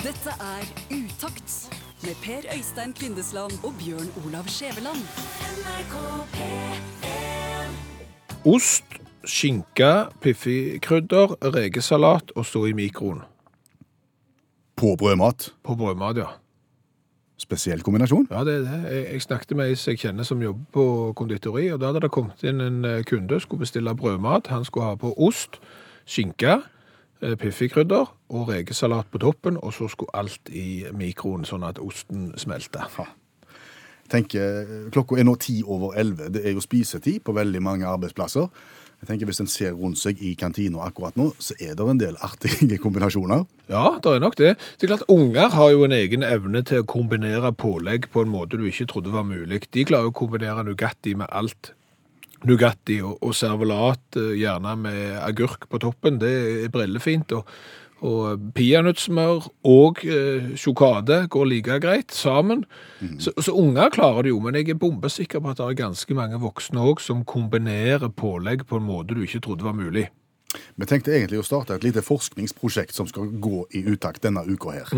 Dette er Utakt med Per Øystein Kvindesland og Bjørn Olav Skjæveland. Ost, skinke, piffikrydder, rekesalat og stå i mikroen. På brødmat. På brødmat, ja. Spesiell kombinasjon. Ja, det er det. Jeg, jeg snakket med ei som jeg kjenner som jobber på konditori, og da hadde det kommet inn en eh, kunde, skulle bestille brødmat. Han skulle ha på ost, skinke, piffikrydder og rekesalat på toppen, og så skulle alt i mikroen, sånn at osten smelter. tenker, Klokka er nå ti over elleve. Det er jo spisetid på veldig mange arbeidsplasser. Jeg tenker Hvis en ser rundt seg i kantina akkurat nå, så er det en del artige kombinasjoner. Ja, det er nok det. Det er klart, Unger har jo en egen evne til å kombinere pålegg på en måte du ikke trodde var mulig. De klarer å kombinere Nugatti med alt. Nugatti og, og servelat, eh, gjerne med agurk på toppen, det er brillefint. Og, og peanøttsmør og eh, sjokade går like greit sammen. Så, så unger klarer det jo, men jeg er bombesikker på at det er ganske mange voksne òg som kombinerer pålegg på en måte du ikke trodde var mulig. Vi tenkte egentlig å starte et lite forskningsprosjekt som skal gå i utakt denne uka her.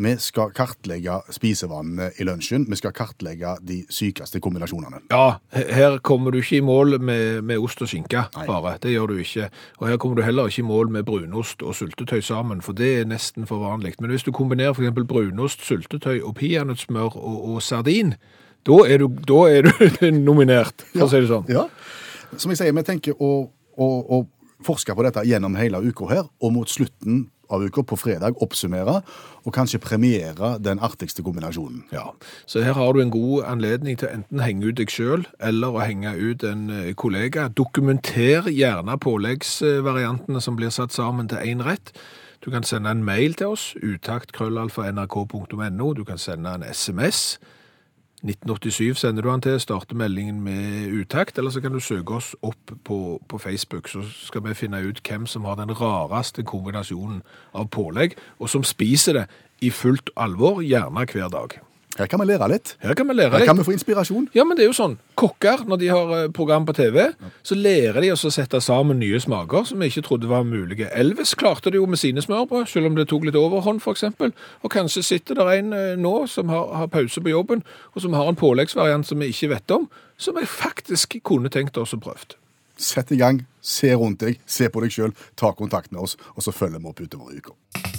Vi skal kartlegge spisevanene i lunsjen. Vi skal kartlegge de sykeste kombinasjonene. Ja, her kommer du ikke i mål med, med ost og skinke, Nei. bare. Det gjør du ikke. Og her kommer du heller ikke i mål med brunost og syltetøy sammen, for det er nesten for vanlig. Men hvis du kombinerer eksempel brunost, syltetøy og peanøttsmør og, og sardin, da er du, da er du nominert, for å si det sånn. Ja. Som jeg sier, vi tenker å, å, å forske på dette gjennom hele uka her, og mot slutten av uka, på fredag, oppsummere og kanskje premiere den artigste kombinasjonen. Ja, så her har du en god anledning til å enten henge ut deg selv, eller å henge ut en eh, kollega. Dokumenter gjerne påleggsvariantene som blir satt sammen til en rett. Du kan sende en mail til oss, utakt.krøllalfa.nrk.no. Du kan sende en sms. 1987 sender du den til, starter meldingen med utakt, eller så kan du søke oss opp på, på Facebook, så skal vi finne ut hvem som har den rareste kombinasjonen av pålegg, og som spiser det i fullt alvor, gjerne hver dag. Her kan vi lære litt. Her kan vi lære Her kan vi få inspirasjon. Ja, men det er jo sånn. Kokker, når de har eh, program på TV, så lærer de oss å sette sammen nye smaker som vi ikke trodde var mulige. Elvis klarte det jo med sine smørbrød, selv om det tok litt overhånd, eksempel. Og kanskje sitter der en eh, nå som har, har pause på jobben, og som har en påleggsvariant som vi ikke vet om, som jeg faktisk kunne tenkt oss å prøve. Sett i gang, se rundt deg, se på deg sjøl, ta kontakt med oss, og så følger vi opp utover uka.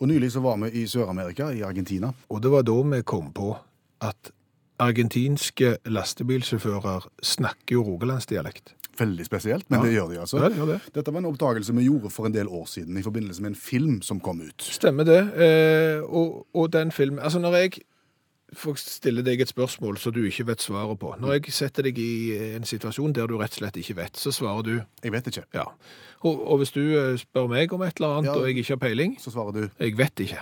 Og Nylig så var vi i Sør-Amerika, i Argentina. Og det var da vi kom på at argentinske lastebilsjåfører snakker jo rogalandsdialekt. Veldig spesielt, men Ja. det gjør de altså. Ja, det gjør det. Dette var en oppdagelse vi gjorde for en del år siden i forbindelse med en film som kom ut. Stemmer det. Eh, og, og den filmen Altså, når jeg får stille deg et spørsmål som du ikke vet svaret på Når jeg setter deg i en situasjon der du rett og slett ikke vet, så svarer du Jeg vet ikke. ja. Og, og hvis du eh, spør meg om et eller annet, Ja. og jeg ikke har peiling Så svarer du Jeg vet ikke.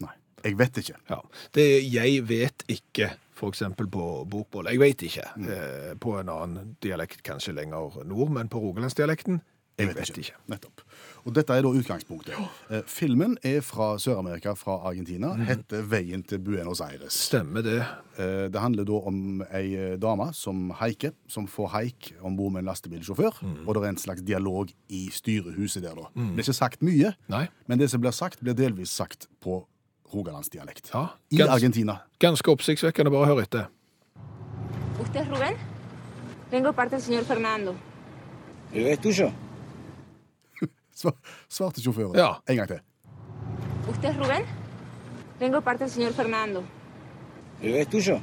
nei. Jeg vet ikke. Ja. Det er 'jeg vet ikke', eksempel på bokmål. Jeg vet ikke. Eh, på en annen dialekt, kanskje lenger nord, men på rogalandsdialekten jeg vet ikke. Nettopp. Og dette er da utgangspunktet. Eh, filmen er fra Sør-Amerika, fra Argentina. Mm. Heter 'Veien til Buenos Aires'. Stemmer det. Eh, Det handler da om ei eh, dame som haiker, som får haik om bord med en lastebilsjåfør. Mm. Og det er en slags dialog i styrehuset der, da. Det er ikke sagt mye, Nei. men det som blir sagt, blir delvis sagt på rogalandsdialekt. Ja. I Gans- Argentina. Ganske oppsiktsvekkende. Bare hør etter. ¿Usted Ruben? De parte del señor Fernando. ¿Es tuyo? Sva- Svarte sjåføren. Ja. En gang til. ¿Usted es Rubén? Vengo parte del señor Fernando. ¿Es tuyo?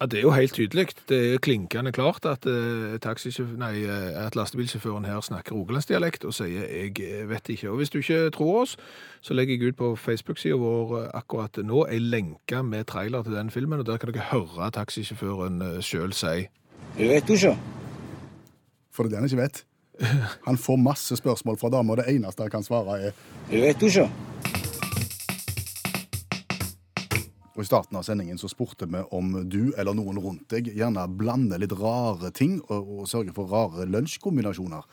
Ja, Det er jo helt tydelig. Det er klinkende klart at, eh, nei, eh, at lastebilsjåføren her snakker rogalandsdialekt og sier 'jeg eh, vet ikke'. Og Hvis du ikke tror oss, så legger jeg ut på Facebook-sida vår eh, akkurat nå ei lenke med trailer til den filmen, og der kan dere høre taxisjåføren sjøl si vet ikke». For det er det han ikke vet. Han får masse spørsmål fra damer, og det eneste han kan svare, er Jeg vet ikke. Og I starten av sendingen så spurte vi om du eller noen rundt deg gjerne blander litt rare ting og, og sørger for rare lunsjkombinasjoner.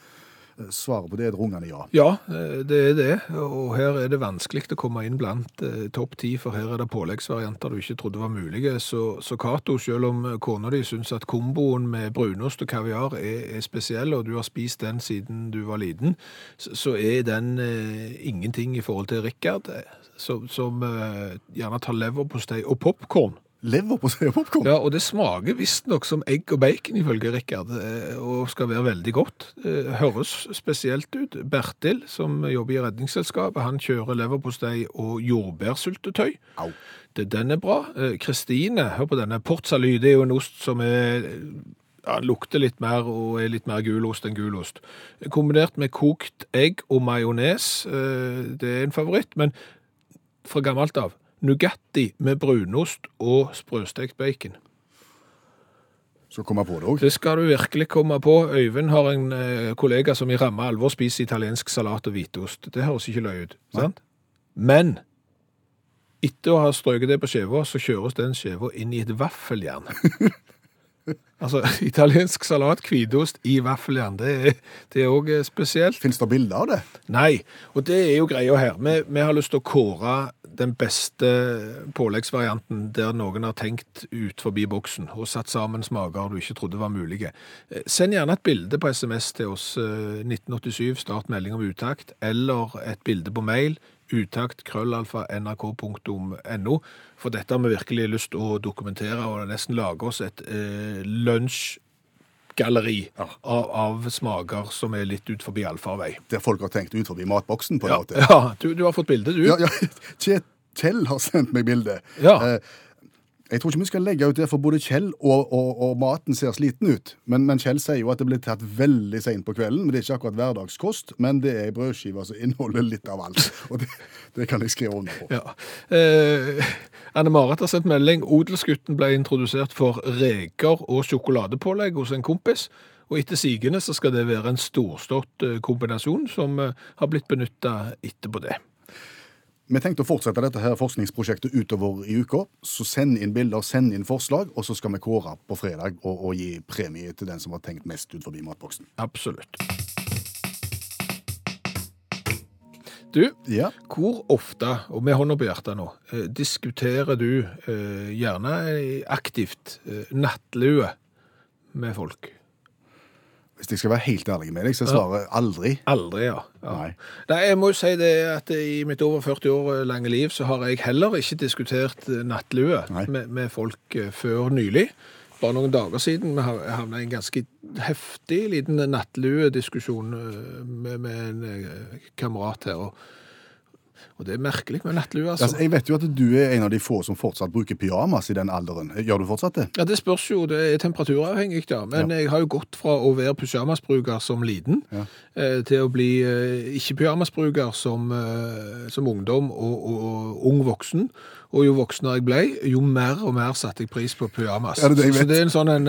Svaret på det er et rungende ja. Ja, eh, det er det. Og her er det vanskelig å komme inn blant eh, topp ti, for her er det påleggsvarianter du ikke trodde var mulige. Så, så Cato, selv om kona di syns at komboen med brunost og kaviar er, er spesiell, og du har spist den siden du var liten, så, så er den eh, ingenting i forhold til Rikard, eh, som, som eh, gjerne tar leverpostei og popkorn. Lever på seg popkorn. Ja, og det smaker visstnok som egg og bacon, ifølge Rikard, eh, og skal være veldig godt. Eh, Høres spesielt ut. Bertil, som jobber i Redningsselskapet, han kjører leverpostei og jordbærsyltetøy. Au. Det, den er bra. Eh, Kristine, hør på denne. Port det er jo en ost som er ja, lukter litt mer og er litt mer gulost enn gulost. Kombinert med kokt egg og majones, det er en favoritt, men fra gammelt av, Nugatti med brunost og sprøstekt bacon. Skal komme på det òg. Det skal du virkelig komme på. Øyvind har en eh, kollega som i ramme alvor spiser italiensk salat og hvitost. Det høres ikke løye ut, sant? Men etter å ha strøket det på skiva, så kjøres den skiva inn i et vaffeljern. altså, italiensk salat, hvitost i vaffeljern, det er- det er òg spesielt. Fins det bilder av det? Nei, og det er jo greia her. Vi, vi har lyst til å kåre den beste påleggsvarianten der noen har tenkt ut forbi boksen og satt sammen smaker du ikke trodde var mulige. Eh, Send gjerne et bilde på SMS til oss eh, 1987, start melding om utakt, eller et bilde på mail, utakt krøllalfa nrk.no, for dette har vi virkelig lyst til å dokumentere og nesten lage oss et eh, lunsjgalleri av, av smaker som er litt ut forbi allfarvei. Der folk har tenkt ut forbi matboksen på en Ja, måte. ja du, du har fått bilde, du. Ja, ja. Kjell har sendt meg bilde. Ja. Eh, jeg tror ikke vi skal legge ut det, for både Kjell og, og, og maten ser sliten ut. Men, men Kjell sier jo at det blir tatt veldig seint på kvelden. men Det er ikke akkurat hverdagskost, men det er ei brødskive som inneholder litt av alt. Og det, det kan jeg skrive under på. Ja. Eh, Anne Marit har sendt melding. Odelsgutten ble introdusert for reker og sjokoladepålegg hos en kompis. Og etter sigende så skal det være en storstått eh, kombinasjon som eh, har blitt benytta etterpå det. Vi tenkte å fortsette dette her forskningsprosjektet utover i uka. Så send inn bilder, send inn forslag, og så skal vi kåre på fredag og, og gi premie til den som har tenkt mest ut forbi matboksen. Absolutt. Du, Ja. hvor ofte, og med hånda på hjertet nå, eh, diskuterer du eh, gjerne aktivt eh, nattlue med folk? Hvis jeg skal være helt ærlig med deg, så jeg svarer aldri. Aldri, ja. ja. Nei. Nei, jeg må jo si det at i mitt over 40 år lange liv så har jeg heller ikke diskutert eh, nattlue med, med folk eh, før nylig. Bare noen dager siden vi hav- havna i en ganske heftig liten nattlue-diskusjon eh, med, med en kamerat her. Og, og det er merkelig med nattlue, altså. Altså, jeg vet jo at du er en av de få som fortsatt bruker pyjamas i den alderen. Gjør du fortsatt det? Ja, Det spørs jo, det er temperaturavhengig, da. Men jeg har jo gått fra å være pyjamasbruker som liten, Ja. eh, til å bli eh, ikke-pyjamasbruker som, eh, som ungdom og, og, og ung voksen. Og jo voksnere jeg ble, jo mer og mer satte jeg pris på pyjamas. Ja, det det Så det er en sånn en,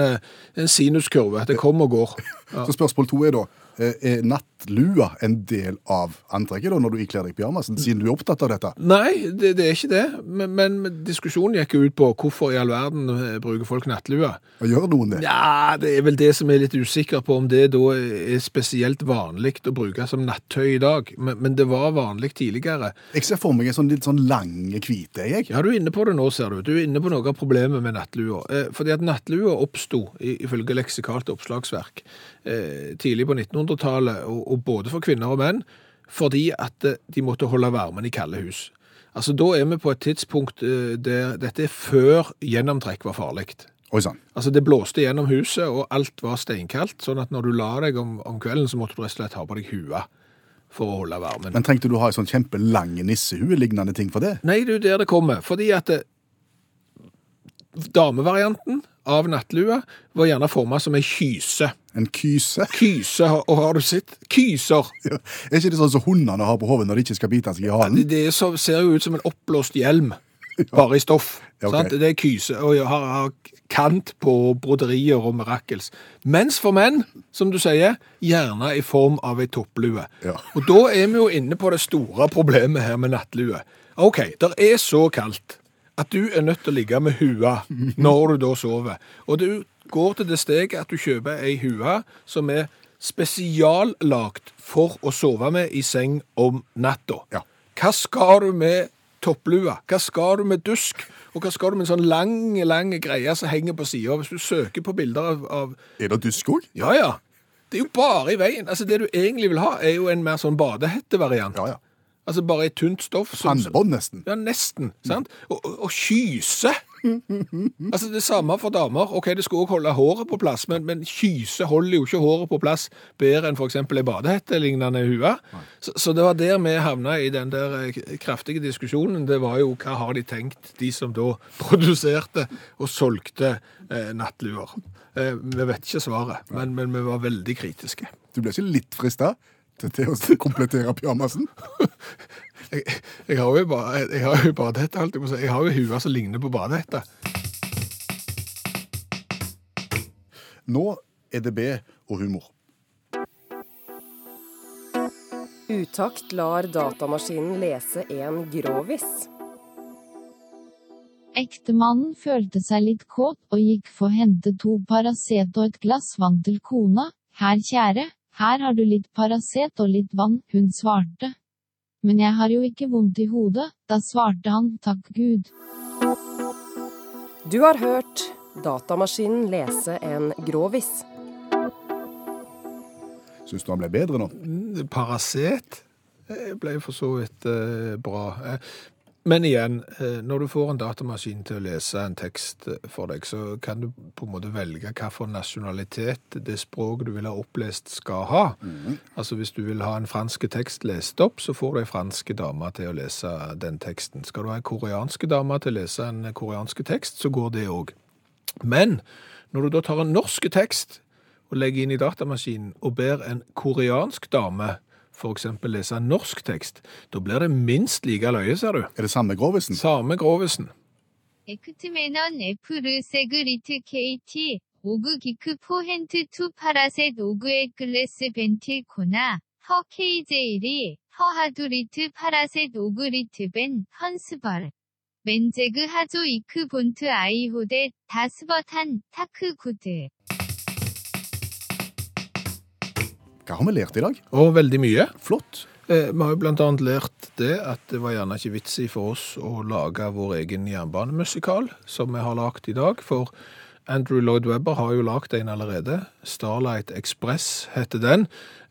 en sinuskurve. Det kommer og går. Ja. Så spørsmål to er da, er nattlua en del av antrekket da, når du ikler deg pyjamasen, siden du er opptatt av dette? Nei, det, det er ikke det. Men, men diskusjonen gikk jo ut på hvorfor i all verden eh, bruker folk nattlua. Og gjør noen det? Ja, det er vel det som er litt usikker på om det da er spesielt vanlig å bruke som nattøy i dag. Men, men det var vanlig tidligere. Jeg ser for meg en sånn litt sånn lang hvite, jeg. Ja, du er inne på det nå, ser du. Du er inne på noe av problemet med nattlua. Eh, fordi at nattlua oppsto, ifølge leksikalt oppslagsverk, eh, tidlig på 1900-tallet, og, og både for kvinner og menn, fordi at eh, de måtte holde varmen i kalde hus. Altså, da er vi på et tidspunkt eh, der dette er før gjennomtrekk var farlig. Altså Det blåste gjennom huset, og alt var steinkaldt. Sånn at når du la deg om, om kvelden, så måtte du rett og slett ha på deg hua for å holde varmen. Men trengte du ha en sånn kjempelang nissehue lignende ting for det? Nei, det er der det kommer. Fordi at eh, damevarianten av nattlua var gjerne forma som ei kyse. En kyse? Kyse, og har du sett? Kyser! Ja. Er ikke det sånn som hundene har på hodet når de ikke skal bite seg i halen? Det, så, ser jo ut som en oppblåst hjelm, bare i stoff. Ja, okay. Det er kyse, og har, har kant på broderier og mirakels. Mens for menn, som du sier, gjerne i form av ei topplue. Ja. Og da er vi jo inne på det store problemet her med nattlue. Ok, det er så kaldt at du er nødt til å ligge med hua når du da sover. Og du går til det steget at du kjøper ei hue som er spesiallagt for å sove med i seng om natta. Ja. Hva skal du med topplua? Hva skal du med dusk? Og hva skal du med en sånn lang, lang greie som henger på sida? Hvis du søker på bilder av, av Er det dusk òg? Ja, ja. Det er jo bare i veien. Altså, Det du egentlig vil ha, er jo en mer sånn badehettevariant. Ja, ja. Altså bare i tynt stoff. som- nesten. Ja, nesten. sant? Og, og, og kyse. altså Det samme for damer. Ok, Det skulle også holde håret på plass, men, men kyse holder jo ikke håret på plass bedre enn f.eks. ei badehette-lignende hue. Så, så det var der vi havna i den der eh, kraftige diskusjonen. Det var jo hva har de tenkt, de som da produserte og solgte eh, nattluer. Eh, vi vet ikke svaret, men, men vi var veldig kritiske. Du ble ikke litt frista til, til å komplettere pyjamasen? Jeg, jeg har jo bare, jeg har jo badehette, holdt jeg på si. Jeg har jo huer som ligner på badehette. Nå er det B og humor. Utakt lar datamaskinen lese en grovis. Ektemannen følte seg litt kåt og gikk for å hente to Paracet og et glass vann til kona. Her, kjære, her har du litt Paracet og litt vann, hun svarte. Men jeg har jo ikke vondt i hodet, da svarte han takk Gud. Du har hørt Datamaskinen lese en grovis. Syns du han ble bedre nå? Paracet eh, ble for så vidt eh, bra. Men igjen, eh, når du får en datamaskin til å lese en tekst eh, for deg, så kan du på en måte velge hvilken nasjonalitet det språket du vil ha opplest skal ha. Altså Hvis du vil ha en fransk tekst lest opp, så får du ei franske dame til å lese den teksten. Skal du ha ei koreanske dame til å lese en koreansk tekst, så går det òg. Men når du da tar en norsk tekst og legger inn i datamaskinen og ber en koreansk dame for eksempel lese norsk tekst, da blir det minst like løye, ser du. Er det samme grovisen? Samme grovisen. 에크트맨은 애플르 세그리트 KT 오그 기크 포헨트 투 파라셋 오그의 글래스 벤틸 코나 허 KJ1이 허 하두리트 파라셋 오그리트 벤 헌스벌 맨제그 하조 이크 본트 아이호데 다스버탄 타크 구드 Hva har vi lært i dag? Og veldig mye. Flott. Eh, Vi har jo annet lært det at det var gjerne ikke vits i for oss å lage vår egen jernbanemusikal, som vi har lagt i dag. For Andrew Lloyd Webber har jo lagt en allerede. Starlight Express heter den.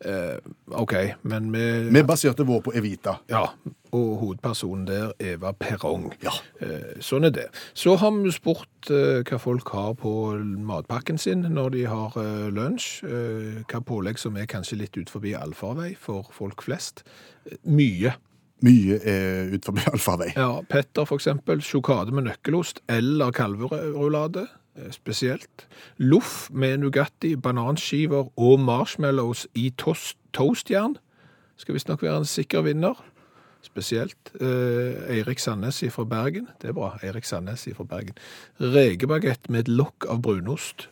Eh, OK, men vi Vi baserte vår på Evita. Ja, og hovedpersonen der, Eva Perrong. Ja. Eh, sånn er det. Så har vi spurt eh, hva folk har på matpakken sin når de har eh, lunsj. Eh, hva pålegg som er kanskje litt ut forbi allfarvei for folk flest. Eh, mye. Mye er ut forbi allfarvei. Ja, Petter eksempel, sjokade med nøkkelost eller kalverulade spesielt. Loff med Nugatti, bananskiver og marshmallows i toast, toastjern. Skal visstnok være en sikker vinner. Spesielt. Eh, Eirik Sandnes fra Bergen. Det er bra. Eirik Sandnes fra Bergen. Rekebagett med et lokk av brunost.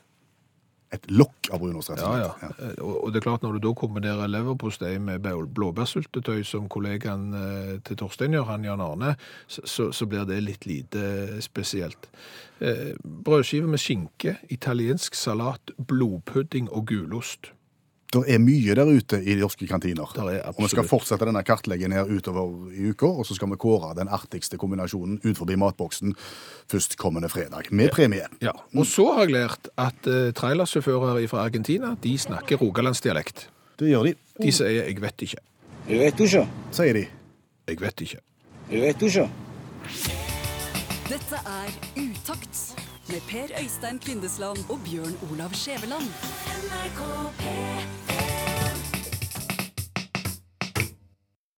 Et lokk av brunost, rett Ja, og ja. slett. Ja, Og, og det er klart når du da kombinerer leverpostei med bæ- blåbærsyltetøy, som kollegaen eh, til Torstein gjør, han Jan Arne, så, så, blir det litt lite spesielt. Brødskiver brødskive med skinke, italiensk salat, blodpudding og gulost. Det er mye der ute i de norske kantiner. Er og vi skal fortsette denne kartleggingen her utover i uka, og så skal vi kåre den artigste kombinasjonen ut forbi matboksen førstkommende fredag, med premie. Ja, og så har jeg lært at uh, trailersjåfører fra Argentina, de snakker rogalandsdialekt. Det gjør de, De sier 'jeg vet ikke'. Jeg vet ikke. sier de. Jeg vet ikke. Jeg vet ikke. Dette er Utakt med Per Øystein Kvindesland og Bjørn Olav Skjæveland. NRK P3